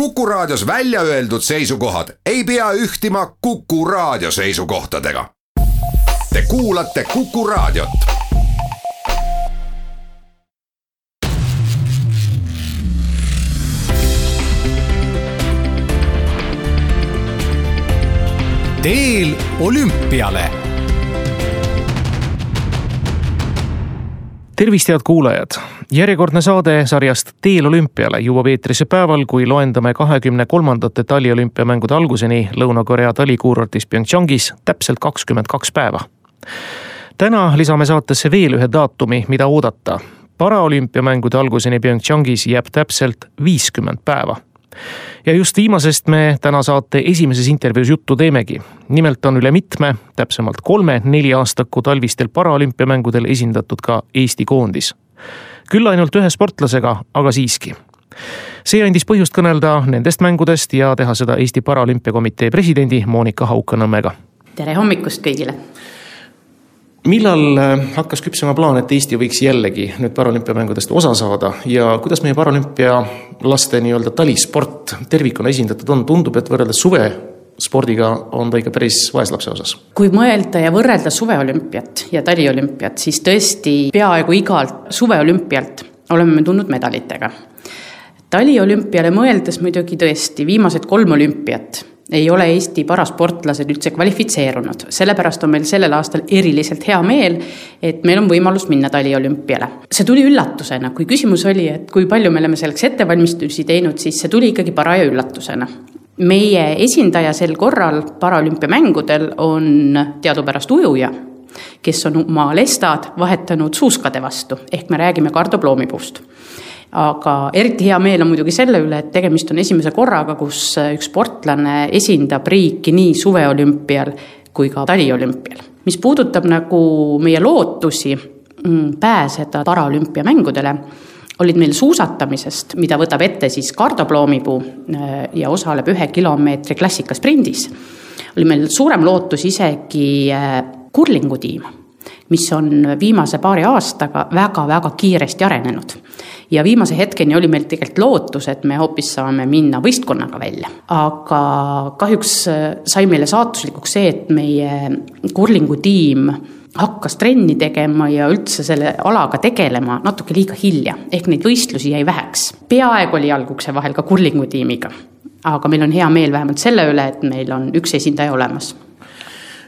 Kuku Raadios välja öeldud seisukohad ei pea ühtima Kuku Raadio seisukohtadega. Te kuulate Kuku Raadiot. teel olümpiale tervist, head kuulajad! järjekordne saade sarjast Teel olümpiale jõuab eetrisse päeval, kui loendame kahekümne kolmandate taliolümpiamängude alguseni Lõuna-Korea talikuurortis PyeongChangis täpselt kakskümmend kaks päeva. täna lisame saatesse veel ühe daatumi, mida oodata. paraolümpiamängude alguseni PyeongChangis jääb täpselt viiskümmend päeva ja just viimasest me täna saate esimeses intervjuus juttu teemegi. nimelt on üle mitme, täpsemalt kolme neliaastaku talvistel paraolümpiamängudel esindatud ka Eesti koondis. küll ainult ühe sportlasega, aga siiski. see andis põhjust kõnelda nendest mängudest ja teha seda Eesti Paralümpiakomitee presidendi Monika Haukanõmmega. tere hommikust kõigile millal äh, hakkas küpsema plaan, et Eesti võiks jällegi nüüd paralümpiamängudest osa saada ja kuidas meie paralümpialaste nii-öelda talisport tervikuna esindatud on, tundub, et võrreldes suve spordiga on ta ikka päris vaeslapse osas. kui mõelda ja võrrelda suveolümpiat ja taliolümpiat, siis tõesti peaaegu igalt suveolümpialt oleme me tulnud medalitega. taliolümpiale mõeldes muidugi tõesti viimased kolm olümpiat ei ole Eesti parasportlased üldse kvalifitseerunud, sellepärast on meil sellel aastal eriliselt hea meel, et meil on võimalus minna taliolümpiale. see tuli üllatusena, kui küsimus oli, et kui palju me oleme selleks ettevalmistusi teinud, siis see tuli ikkagi paraja üllatusena. meie esindaja sel korral paraolümpiamängudel on teadupärast ujuja, kes on oma lestad vahetanud suuskade vastu, ehk me räägime Kardo Ploomipuust aga eriti hea meel on muidugi selle üle, et tegemist on esimese korraga, kus üks sportlane esindab riiki nii suveolümpial kui ka taliolümpial. mis puudutab nagu meie lootusi mm, pääseda paraolümpiamängudele, olid meil suusatamisest, mida võtab ette siis Kardo Ploomipuu äh, ja osaleb ühe kilomeetri klassikasprindis, oli meil suurem lootus isegi äh, kurlingutiim, mis on viimase paari aastaga väga-väga kiiresti arenenud ja viimase hetkeni oli meil tegelikult lootus, et me hoopis saame minna võistkonnaga välja. aga kahjuks äh, sai meile saatuslikuks see, et meie kurlingu tiim hakkas trenni tegema ja üldse selle alaga tegelema natuke liiga hilja, ehk neid võistlusi jäi väheks. peaaegu oli jalg ukse vahel ka kurlingu tiimiga. aga meil on hea meel vähemalt selle üle, et meil on üks esindaja olemas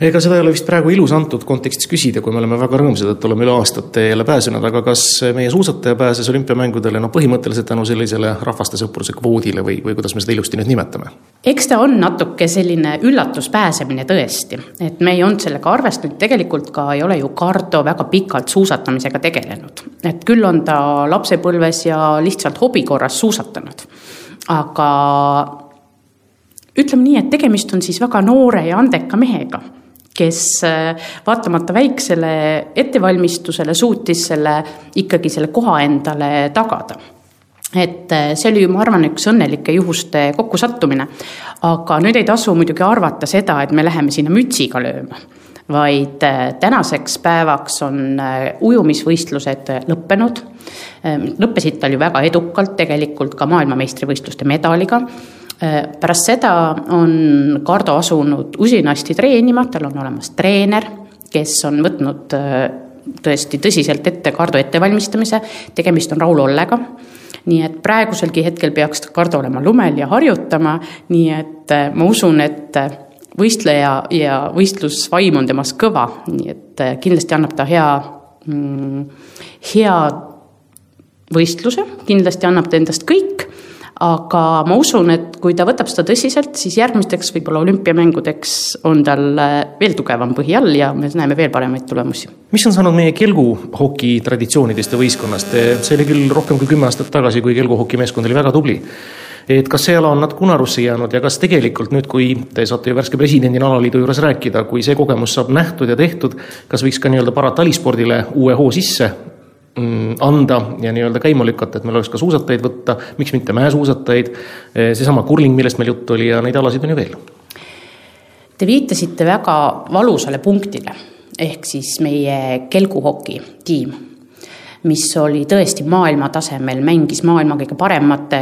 ega seda ei ole vist praegu ilus antud kontekstis küsida, kui me oleme väga rõõmsad, et oleme üle aastate jälle pääsenud, aga kas meie suusataja pääses olümpiamängudele no põhimõtteliselt tänu sellisele rahvaste sõpruse kvoodile või, või kuidas me seda ilusti nüüd nimetame? eks ta on natuke selline üllatuspääsemine tõesti, et me ei olnud sellega arvestanud, tegelikult ka ei ole ju Kardo väga pikalt suusatamisega tegelenud. et küll on ta lapsepõlves ja lihtsalt hobi korras suusatanud, aga ütleme nii, et tegemist on siis väga noore ja andeka mehega kes äh, vaatamata väiksele ettevalmistusele suutis selle, ikkagi selle koha endale tagada et äh, see oli, ma arvan, üks õnnelike juhuste kokkusattumine. aga nüüd ei tasu muidugi arvata seda, et me läheme sinna mütsiga lööma, vaid äh, tänaseks päevaks on ujumisvõistlused lõppenud. lõppesid tal ju väga edukalt tegelikult ka maailmameistrivõistluste medaliga pärast seda on Kardo asunud usinasti treenima, tal on olemas treener, kes on võtnud äh, tõesti tõsiselt ette Kardo ettevalmistamise, tegemist on Raul Ollega. nii et praeguselgi hetkel peaks Kardo olema lumel ja harjutama, nii et äh, ma usun, et võistleja ja võistlusvaim on temas kõva, nii et kindlasti annab ta hea mm,, hea võistluse, kindlasti annab ta endast kõik aga ma usun, et kui ta võtab seda tõsiselt, siis järgmisteks võib-olla olümpiamängudeks on tal äh, veel tugevam põhi all ja me näeme veel paremaid tulemusi. mis on saanud meie kelguhoki traditsioonidest ja võistkonnast, see oli küll rohkem kui kümme aastat tagasi, kui kelguhokimeeskond oli väga tubli et kas see ala on natuke unarusse jäänud ja kas tegelikult nüüd, kui te saate ju värske presidendina alaliidu juures rääkida, kui see kogemus saab nähtud ja tehtud, kas võiks ka nii-öelda paratalispordile uue hoo sisse anda ja nii-öelda käima lükata, et meil oleks ka suusatajaid võtta, miks mitte mäesuusatajaid, eh, seesama kurling, millest meil juttu oli ja neid alasid on ju veel. Te viitasite väga valusale punktile, ehk siis meie kelguhoki tiim. mis oli tõesti maailmatasemel, mängis maailma kõige paremate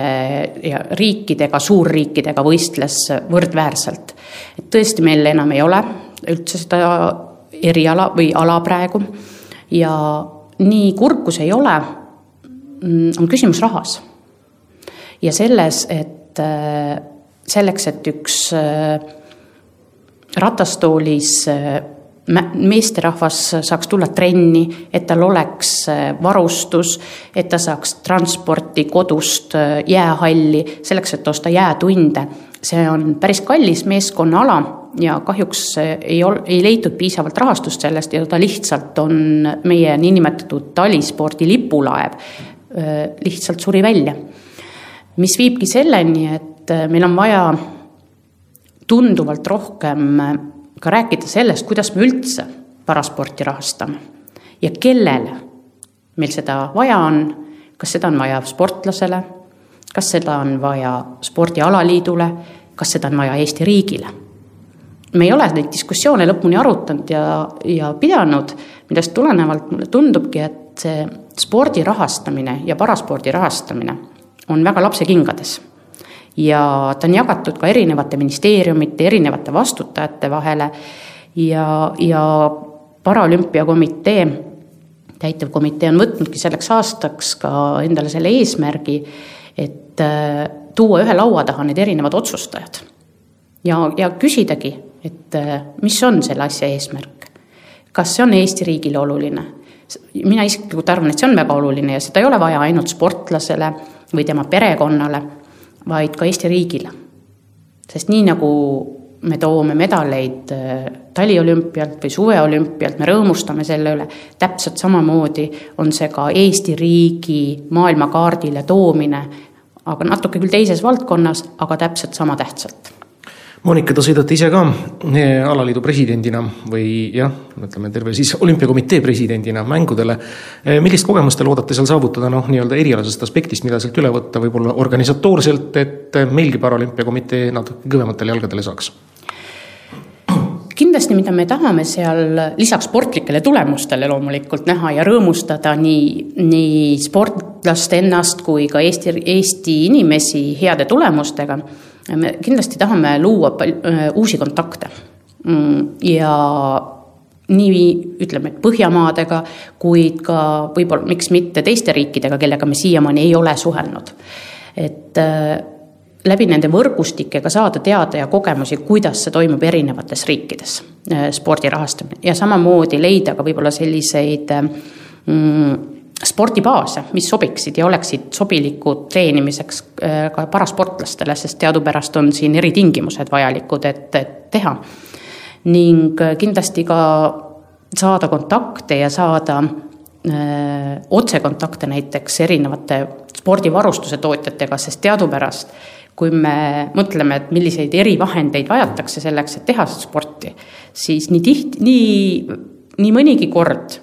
riikidega, suurriikidega, võistles võrdväärselt. et tõesti, meil enam ei ole üldse seda eriala või ala praegu ja nii kurb, kui see ei ole, mm, on küsimus rahas. ja selles, et äh, selleks, et üks äh, ratastoolis äh, meesterahvas saaks tulla trenni, et tal oleks varustus, et ta saaks transporti kodust jäähalli, selleks, et osta jäätunde. see on päris kallis meeskonnaala ja kahjuks ei ol-, ei leitud piisavalt rahastust sellest ja ta lihtsalt on meie niinimetatud talispordi lipulaev, lihtsalt suri välja. mis viibki selleni, et meil on vaja tunduvalt rohkem ka rääkida sellest, kuidas me üldse parasporti rahastame ja kellele meil seda vaja on, kas seda on vaja sportlasele, kas seda on vaja spordialaliidule, kas seda on vaja Eesti riigile me ei ole neid diskussioone lõpuni arutanud ja, ja pidanud, millest tulenevalt mulle tundubki, et see spordi rahastamine ja paraspordi rahastamine on väga lapsekingades. ja ta on jagatud ka erinevate ministeeriumite, erinevate vastutajate vahele. Ja, ja Paraolümpiakomitee, täitevkomitee on võtnudki selleks aastaks ka endale selle eesmärgi, et äh, tuua ühe laua taha need erinevad otsustajad. Ja, ja küsidagi et äh, mis on selle asja eesmärk. kas see on Eesti riigile oluline? mina isiklikult arvan, et see on väga oluline ja seda ei ole vaja ainult sportlasele või tema perekonnale, vaid ka Eesti riigile. sest nii nagu me toome medaleid äh, taliolümpialt või suveolümpialt, me rõõmustame selle üle, täpselt samamoodi on see ka Eesti riigi maailmakaardile toomine, aga natuke küll teises valdkonnas, aga täpselt sama tähtsalt Monika, te sõidate ise ka eh, alaliidu presidendina või jah, ütleme terve siis olümpiakomitee presidendina mängudele. Eh, millist kogemust te loodate seal saavutada, noh, nii-öelda erialasest aspektist, mida sealt üle võtta, võib-olla organisatoorselt, et meilgi paralümpiakomitee natuke kõvematele jalgadele saaks? kindlasti, mida me tahame seal lisaks sportlikele tulemustele loomulikult näha ja rõõmustada nii, nii sportlast ennast kui ka Eesti, Eesti inimesi heade tulemustega me kindlasti tahame luua pal-, uusi kontakte mm, ja nii ütleme, et Põhjamaadega, kuid ka võib-olla, miks mitte teiste riikidega, kellega me siiamaani ei ole suhelnud. et äh, läbi nende võrgustikega saada teada ja kogemusi, kuidas see toimub erinevates riikides, äh, spordi rahastamine ja samamoodi leida ka võib-olla selliseid mm, spordibaase, mis sobiksid ja oleksid sobilikud treenimiseks äh, ka parasportlastele, sest teadupärast on siin eritingimused vajalikud, et, et teha. ning äh, kindlasti ka saada kontakte ja saada öö, äh, otsekontakte näiteks erinevate spordivarustuse tootjatega, sest teadupärast kui me mõtleme, et milliseid erivahendeid vajatakse selleks, et teha sporti, siis nii tihti, nii, nii mõnigi kord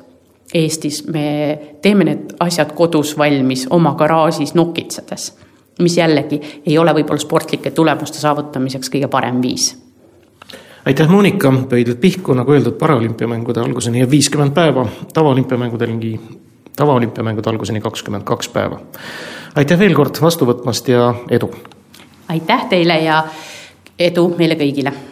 Eestis me teeme need asjad kodus valmis oma garaažis nokitsedes, mis jällegi ei ole võib-olla sportlike tulemuste saavutamiseks kõige parem viis aitäh, Monika, pöidlad pihku, nagu öeldud, paraolümpiamängude alguseni jääb viiskümmend päeva, tavaolümpiamängudelgi, tavaolümpiamängude alguseni kakskümmend kaks päeva. aitäh veel kord vastu võtmast ja edu! aitäh teile ja edu meile kõigile!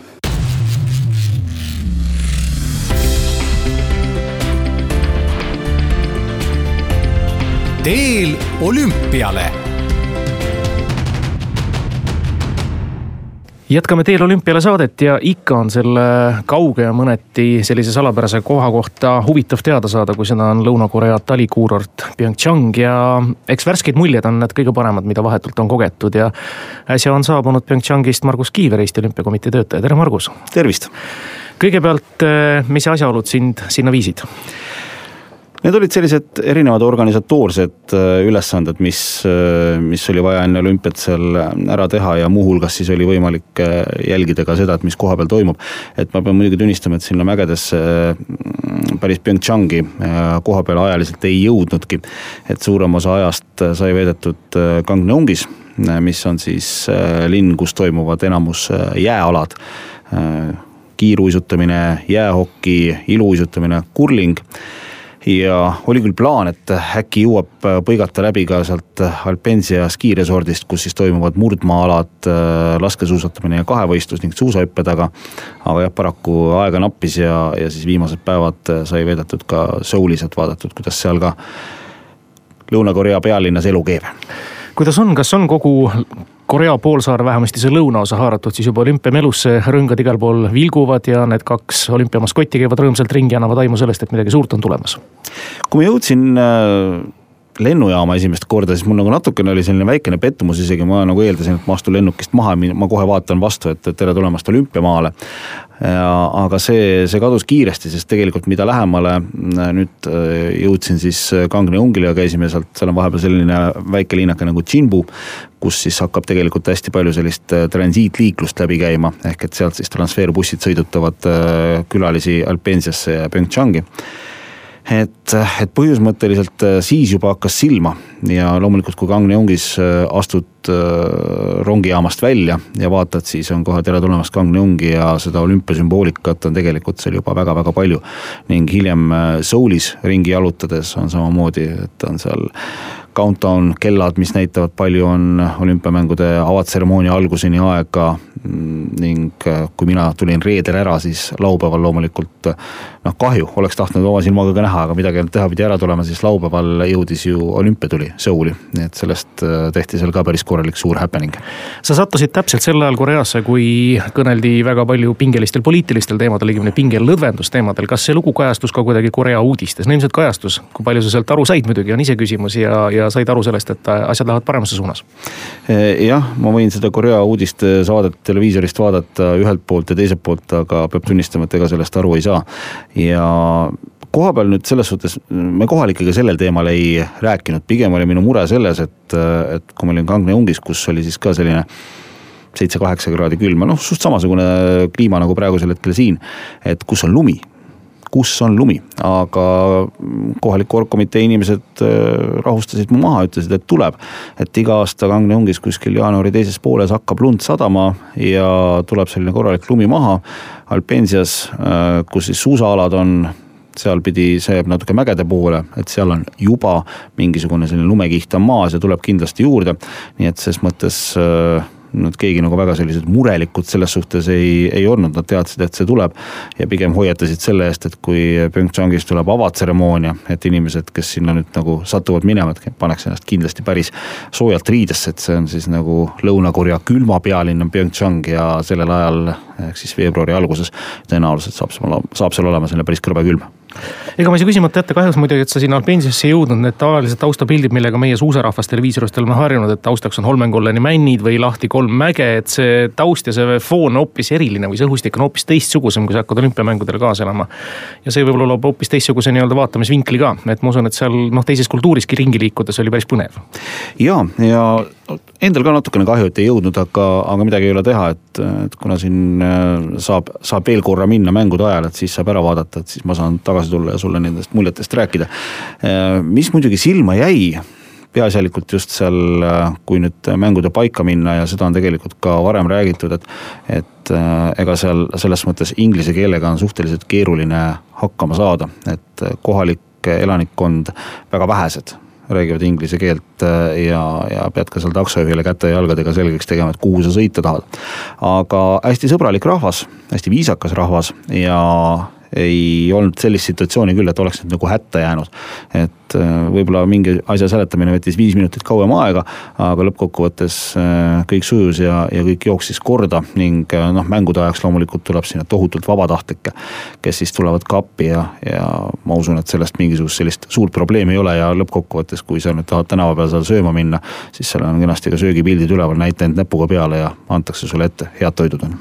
Teel olümpiale. jätkame Teel olümpiale saadet ja ikka on selle kauge ja mõneti sellise salapärase koha kohta huvitav teada saada, kui seda on Lõuna-Korea talikuurort Pyeongchang ja eks värskeid muljeid on need kõige paremad, mida vahetult on kogetud ja äsja on saabunud Pyeongchangist Margus Kiiver, Eesti Olümpiakomitee töötaja, tere Margus! tervist! kõigepealt, mis asjaolud sind sinna viisid? Need olid sellised erinevad organisatoorsed äh, ülesanded, mis, äh, mis oli vaja enne olümpiat seal ära teha ja muuhulgas siis oli võimalik äh, jälgida ka seda, et mis koha peal toimub. et ma pean muidugi tunnistama, et sinna mägedesse päris Pyeongchangi koha peale ajaliselt ei jõudnudki. et suurem osa ajast sai veedetud Gangneungis, mis on siis linn, kus toimuvad enamus jääalad kiiruisutamine, jäähoki, iluuisutamine, kurling ja oli küll plaan, et äkki jõuab põigata läbi ka sealt Alpensia skiresordist, kus siis toimuvad murdmaa-alad, laskesuusatamine ja kahevõistlus ning suusahüpped, aga. aga jah, paraku aega nappis ja, ja siis viimased päevad sai veedetud ka Soulis, et vaadatud, kuidas seal ka Lõuna-Korea pealinnas elu keeb. kuidas on, kas on kogu Korea poolsaar, vähemasti see lõunaosa haaratud siis juba olümpiamelusse, rõngad igal pool vilguvad ja need kaks olümpiamaskotti käivad rõõmsalt ringi, annavad aimu sellest, et midagi suurt on tulemas. kui ma jõudsin äh, lennujaama esimest korda, siis mul nagu natukene oli selline väikene pettumus isegi, ma nagu eeldasin, et ma astun lennukist maha, ma kohe vaatan vastu, et tere tulemast olümpiamaale. aga see, see kadus kiiresti, sest tegelikult mida lähemale äh, nüüd äh, jõudsin siis Kangni-Ungile ja käisime sealt, seal on vahepeal selline väike linnake nagu Jinbu. kus siis hakkab tegelikult hästi palju sellist äh, transiitliiklust läbi käima, ehk et sealt siis transferbussid sõidutavad külalisi Alpensiasse ja Pyeongchangi et, et põhimõtteliselt äh, siis juba hakkas silma ja loomulikult, kui Kangneungis äh, astud äh, rongijaamast välja ja vaatad, siis on kohe tere tulemast Kangneungi ja seda olümpiasümboolikat on tegelikult seal juba väga-väga palju. ning hiljem Soulis ringi jalutades on samamoodi, et on seal countdown kellad, mis näitavad, palju on olümpiamängude avatseremoonia alguseni aega. ning kui mina tulin reedel ära, siis laupäeval loomulikult noh, kahju, oleks tahtnud oma silmaga ka näha, aga midagi ei olnud teha, pidi ära tulema, siis laupäeval jõudis ju olümpiatuli Souli. nii et sellest tehti seal ka päris korralik suur happening. sa sattusid täpselt sel ajal Koreasse, kui kõneldi väga palju pingelistel poliitilistel teemadel, õigemini pinge lõdvendusteemadel. kas see lugu kajastus ka kuidagi Korea uudistes? no ilmselt kajastus, kui palju sa sealt aru said muidugi on iseküsimus ja, ja said aru sellest, et asjad lähevad paremasse suunas? Eh, jah, ma võin seda Korea uudistesaadet televiisorist vaadata ühelt poolt ja teiselt poolt, aga peab tunnistama, et ega sellest aru ei saa. Ja koha peal nüüd selles suhtes, me kohalikega sellel teemal ei rääkinud, pigem oli minu mure selles, et, et kui ma olin Kangne-Ungis, kus oli siis ka selline seitse-kaheksa kraadi külma, noh suht samasugune kliima nagu praegusel hetkel siin. et kus on lumi, kus on lumi, aga kohaliku orgkomitee inimesed äh, rahustasid mu maha, ütlesid, et tuleb. et iga aasta Kangne-Ungis kuskil jaanuari teises pooles hakkab lund sadama ja tuleb selline korralik lumi maha. Alpensias, äh, kus siis suusaalad on sealpidi see jääb natuke mägede poole, et seal on juba mingisugune selline lumekiht on maas ja tuleb kindlasti juurde. nii et ses mõttes äh, nad keegi nagu väga sellised murelikud selles suhtes ei, ei olnud, nad teadsid, et see tuleb. ja pigem hoiatasid selle eest, et kui PyeongChangis tuleb avatseremoonia, et inimesed, kes sinna nüüd nagu satuvad minema, et paneks ennast kindlasti päris soojalt riidesse, et see on siis nagu Lõuna-Korea külmapealinn on PyeongChang ja sellel ajal ehk siis veebruari alguses tõenäoliselt saab, saab seal olema selline päris krõbe külm ega ma ei saa küsimata jätta kahjuks muidugi, et sa sinna Alpensiasse ei jõudnud, need tavalised taustapildid, millega meie suusarahvas televiisorist oleme harjunud, et taustaks on Holmenkolleni männid või lahti kolm mäge, et see taust ja see foon on hoopis eriline või see õhustik on hoopis teistsugusem, kui sa hakkad olümpiamängudele kaasa elama. ja see võib-olla loob hoopis teistsuguse nii-öelda vaatamisvinkli ka, et ma usun, et seal noh, teises kultuuriski ringi liikudes oli päris põnev. ja, ja endal ka natukene kahju, et ei jõudnud, aga, aga midagi ei ole teha, et, et kuna siin äh, saab, saab veel korra minna mängude ajal, et siis saab ära vaadata, et siis ma saan tagasi tulla ja sulle nendest muljetest rääkida. Äh, mis muidugi silma jäi peaasjalikult just seal, äh, kui nüüd mängude paika minna ja seda on tegelikult ka varem räägitud, et. et ega seal selles mõttes inglise keelega on suhteliselt keeruline hakkama saada, et kohalik elanikkond, väga vähesed räägivad inglise keelt ja, ja pead ka seal taksojuhile käte ja jalgadega selgeks tegema, et kuhu sa sõita tahad. aga hästi sõbralik rahvas, hästi viisakas rahvas ja ei olnud sellist situatsiooni küll, et oleks nüüd nagu hätta jäänud. et äh, võib-olla mingi asja seletamine võttis viis minutit kauem aega, aga lõppkokkuvõttes äh, kõik sujus ja, ja kõik jooksis korda ning äh, noh, mängude ajaks loomulikult tuleb sinna tohutult vabatahtlikke. kes siis tulevad ka appi ja, ja ma usun, et sellest mingisugust sellist suurt probleemi ei ole ja lõppkokkuvõttes, kui sa nüüd tahad tänava peal seal sööma minna, siis seal on kenasti ka söögipildid üleval, näita end näpuga peale ja antakse sulle ette, head toidud on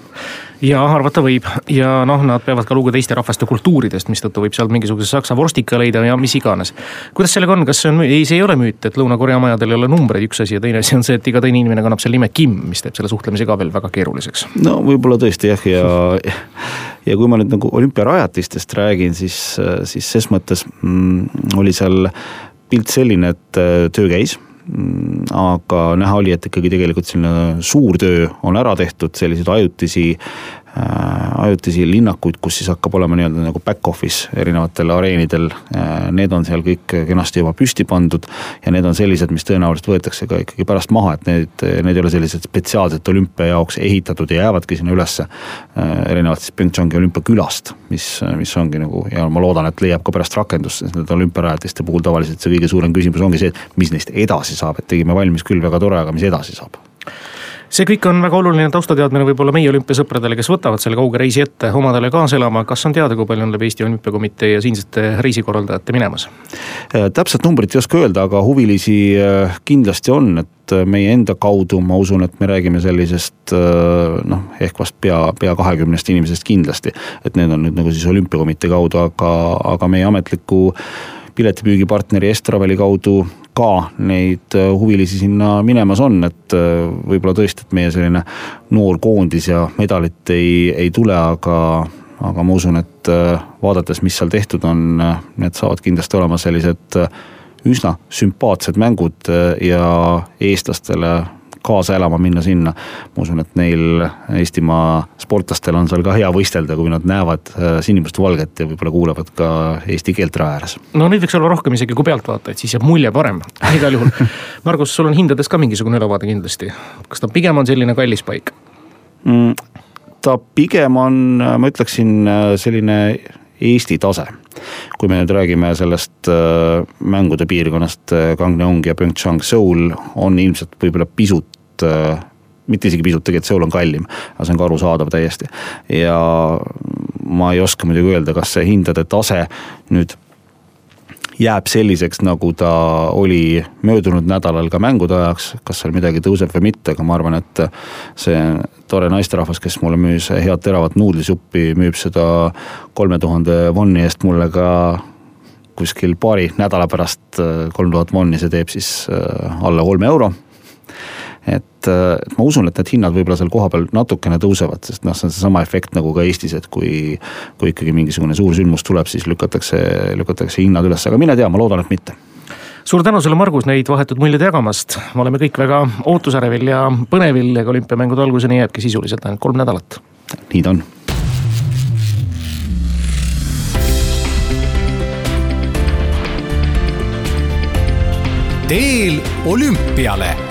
ja arvata võib ja noh, nad peavad ka lugu teiste rahvaste kultuuridest, mistõttu võib sealt mingisuguse saksa vorstika leida ja mis iganes. Kuidas sellega on, kas see on, ei, see ei ole müüt, et Lõuna-Korea majadel ei ole numbreid, üks asi ja teine asi on see, et iga teine inimene kannab seal nime Kim, mis teeb selle suhtlemise ka veel väga keeruliseks. no võib-olla tõesti jah, ja, ja kui ma nüüd nagu olümpiarajatistest räägin, siis, siis ses mõttes mm, oli seal pilt selline, et töö käis Mm, aga näha oli, et ikkagi tegelikult selline suur töö on ära tehtud, selliseid ajutisi Äh, ajutisi linnakuid, kus siis hakkab olema nii-öelda nagu back office erinevatel areenidel. Äh, need on seal kõik kenasti juba püsti pandud ja need on sellised, mis tõenäoliselt võetakse ka ikkagi pärast maha, et need, need ei ole sellised spetsiaalselt olümpia jaoks ehitatud ja jäävadki sinna ülesse. Äh, erinevalt siis PyeongChangi olümpiakülast, mis, mis ongi nagu ja ma loodan, et leiab ka pärast rakendust, sest nende olümpiarajatiste puhul tavaliselt see kõige suurem küsimus ongi see, et mis neist edasi saab, et tegime valmis küll, väga tore, aga mis edasi saab see kõik on väga oluline taustateadmine võib-olla meie olümpiasõpradele, kes võtavad selle kauge reisi ette omadele kaasa elama. kas on teada, kui palju on läbi Eesti Olümpiakomitee ja siinsete reisikorraldajate minemas? Äh, täpset numbrit ei oska öelda, aga huvilisi äh, kindlasti on, et äh, meie enda kaudu ma usun, et me räägime sellisest noh, ehk vast pea, pea kahekümnest inimesest kindlasti. et need on nüüd nagu siis olümpiakomitee kaudu, aga, aga meie ametliku piletipüügipartneri Estraveli kaudu ka neid äh, huvilisi sinna minemas on, et äh, võib-olla tõesti, et meie selline noor koondis ja medalit ei, ei tule, aga, aga ma usun, et äh, vaadates, mis seal tehtud on, need saavad kindlasti olema sellised üsna sümpaatsed mängud ja eestlastele kaasa elama minna sinna. ma usun, et neil Eestimaa sportlastel on seal ka hea võistelda, kui nad näevad äh, sinimustvalget ja võib-olla kuulevad ka eesti keelt raja ääres. no neid võiks olla rohkem isegi kui pealtvaatajaid, siis jääb mulje parem, igal juhul. Margus, sul on hindades ka mingisugune ülevaade kindlasti, kas ta pigem on selline kallis paik mm,? ta pigem on, ma ütleksin, äh, selline Eesti tase. kui me nüüd räägime sellest äh, mängude piirkonnast, Gangneong ja Pyeongchang, Seoul on ilmselt võib-olla pisut äh, mitte isegi pisut, tegelikult Seoul on kallim, aga see on ka arusaadav täiesti. ja ma ei oska muidugi öelda, kas see hindade tase nüüd jääb selliseks, nagu ta oli möödunud nädalal ka mängude ajaks, kas seal midagi tõuseb või mitte, aga ma arvan, et see tore naisterahvas, kes mulle müüs head teravat nuudlisuppi, müüb seda kolme tuhande vonni eest mulle ka kuskil paari nädala pärast kolm tuhat vonni, see teeb siis äh, alla kolme euro et ma usun, et need hinnad võib-olla seal kohapeal natukene tõusevad, sest noh, see on seesama efekt nagu ka Eestis, et kui. kui ikkagi mingisugune suur sündmus tuleb, siis lükatakse, lükatakse hinnad üles, aga mine tea, ma loodan, et mitte suur tänu sulle, Margus, neid vahetud muljeid jagamast. me oleme kõik väga ootusärevil ja põnevil, ega olümpiamängude alguseni jääbki sisuliselt ainult kolm nädalat. nii ta on. teel olümpiale